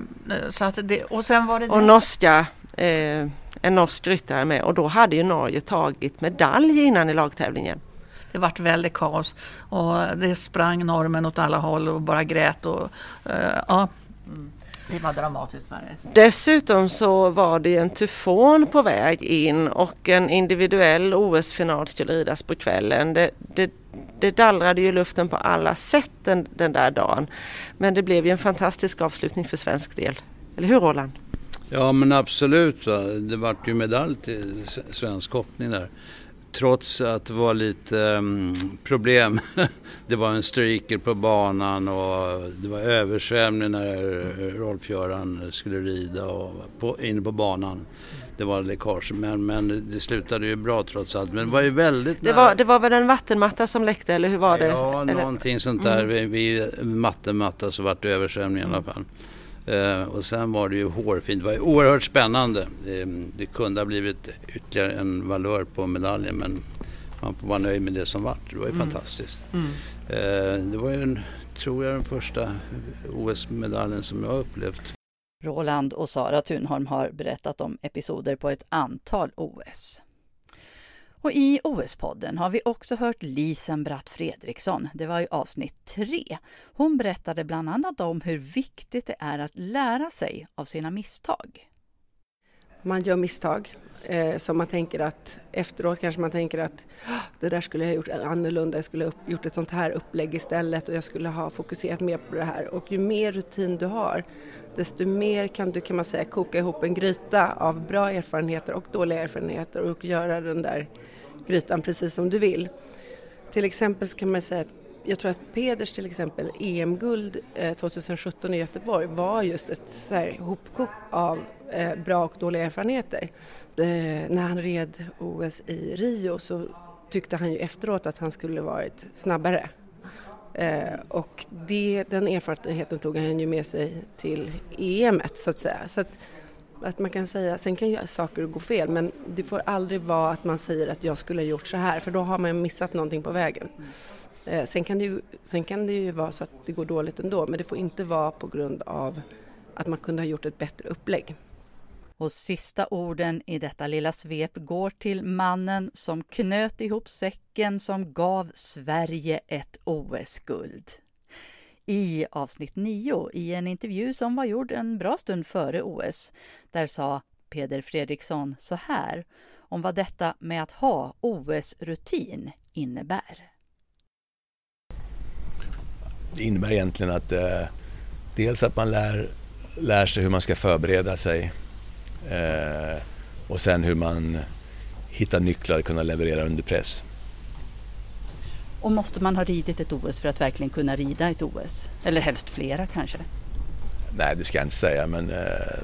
så att det, och sen var det... Och norska eh, en norsk ryttare med och då hade ju Norge tagit medalj innan i lagtävlingen det vart väldigt kaos och det sprang normen åt alla håll och bara grät och uh, ja. Mm. Det var dramatiskt värre. Dessutom så var det en tyfon på väg in och en individuell OS-final skulle ridas på kvällen. Det, det, det dallrade ju luften på alla sätt den, den där dagen. Men det blev ju en fantastisk avslutning för svensk del. Eller hur Roland? Ja men absolut. Va? Det vart ju medalj till svensk hoppning där trots att det var lite um, problem. det var en streaker på banan och det var översvämning när Rolf-Göran skulle rida och på, inne på banan. Det var läckage men, men det slutade ju bra trots allt. Men det var ju väldigt det var, det var väl en vattenmatta som läckte eller hur var det? Ja, eller? någonting sånt där. Mm. Vid, vid mattenmatta så vart det översvämning i alla fall. Uh, och sen var det ju hårfint. Det var ju oerhört spännande. Det, det, kunde ha blivit ytterligare en valör på medaljen men man får vara nöjd med det som vart. Det var ju mm. fantastiskt. Mm. Uh, det var ju, en, tror jag, den första OS-medaljen som jag har upplevt. Roland och Sara Thunholm har berättat om episoder på ett antal OS. Och i OS-podden har vi också hört Lisen Bratt Fredriksson. Det var i avsnitt tre. Hon berättade bland annat om hur viktigt det är att lära sig av sina misstag. Man gör misstag eh, som man tänker att efteråt kanske man tänker att ah, det där skulle jag ha gjort annorlunda, jag skulle ha gjort ett sånt här upplägg istället och jag skulle ha fokuserat mer på det här. Och ju mer rutin du har, desto mer kan du kan man säga koka ihop en gryta av bra erfarenheter och dåliga erfarenheter och göra den där grytan precis som du vill. Till exempel så kan man säga att jag tror att Peders till exempel EM-guld eh, 2017 i Göteborg var just ett så här hopkok av eh, bra och dåliga erfarenheter. Eh, när han red OS i Rio så tyckte han ju efteråt att han skulle varit snabbare. Eh, och det, den erfarenheten tog han ju med sig till EM så att säga. Så att, att man kan säga, sen kan ju saker gå fel men det får aldrig vara att man säger att jag skulle ha gjort så här för då har man missat någonting på vägen. Eh, sen, kan det ju, sen kan det ju vara så att det går dåligt ändå men det får inte vara på grund av att man kunde ha gjort ett bättre upplägg. Och sista orden i detta lilla svep går till mannen som knöt ihop säcken som gav Sverige ett OS-guld. I avsnitt 9, i en intervju som var gjord en bra stund före OS, där sa Peder Fredriksson så här om vad detta med att ha OS-rutin innebär. Det innebär egentligen att eh, dels att man lär, lär sig hur man ska förbereda sig eh, och sen hur man hittar nycklar att kunna leverera under press. Och måste man ha ridit ett OS för att verkligen kunna rida ett OS? Eller helst flera kanske? Nej, det ska jag inte säga men eh,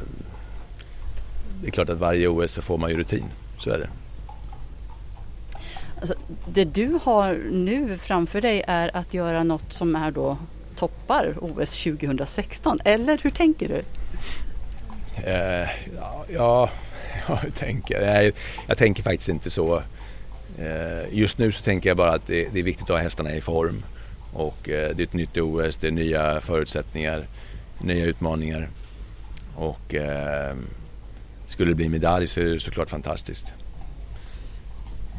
det är klart att varje OS så får man ju rutin, så är det. Alltså, det du har nu framför dig är att göra något som är då toppar OS 2016, eller hur tänker du? Eh, ja, ja, hur tänker jag? jag? Jag tänker faktiskt inte så. Eh, just nu så tänker jag bara att det, det, är viktigt att ha hästarna i form och eh, det är ett nytt OS, det är nya förutsättningar, nya utmaningar och eh, skulle det bli medalj så är det såklart fantastiskt.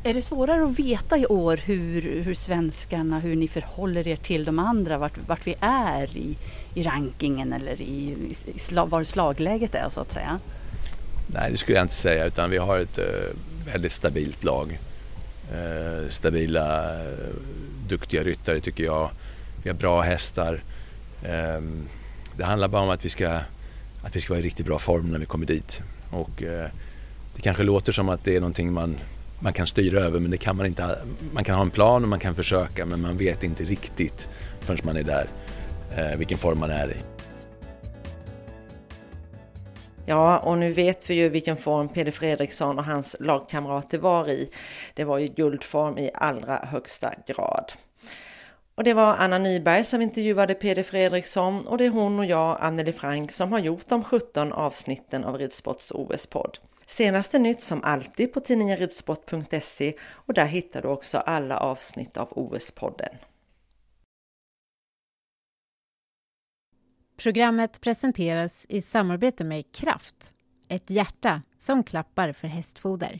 Är det svårare att veta i år hur, hur svenskarna, hur ni förhåller er till de andra, vart, vart vi är i, i rankingen eller i, i slag, var slagläget är så att säga? Nej, det skulle jag inte säga utan vi har ett eh, väldigt stabilt lag. Eh, stabila, eh, duktiga ryttare tycker jag. Vi har bra hästar. Ehm, det handlar bara om att vi ska, att vi ska vara i riktigt bra form när vi kommer dit. Och, det kanske låter som att det är någonting man man kan styra över men det kan man inte. Man kan ha en plan och man kan försöka men man vet inte riktigt förrän man är där eh, vilken form man är i. Ja, och nu vet vi ju vilken form Peder Fredriksson och hans lagkamrater var i. Det var ju guldform i allra högsta grad. Och det var Anna Nyberg som intervjuade Peder Fredriksson och det är hon och jag, Anneli Frank, som har gjort de 17 avsnitten av Ridsports OS-podd. Senaste nytt som alltid på tidningen ridsport.se och där hittar du också alla avsnitt av OS-podden. Programmet presenteras i samarbete med Kraft, ett hjärta som klappar för hästfoder.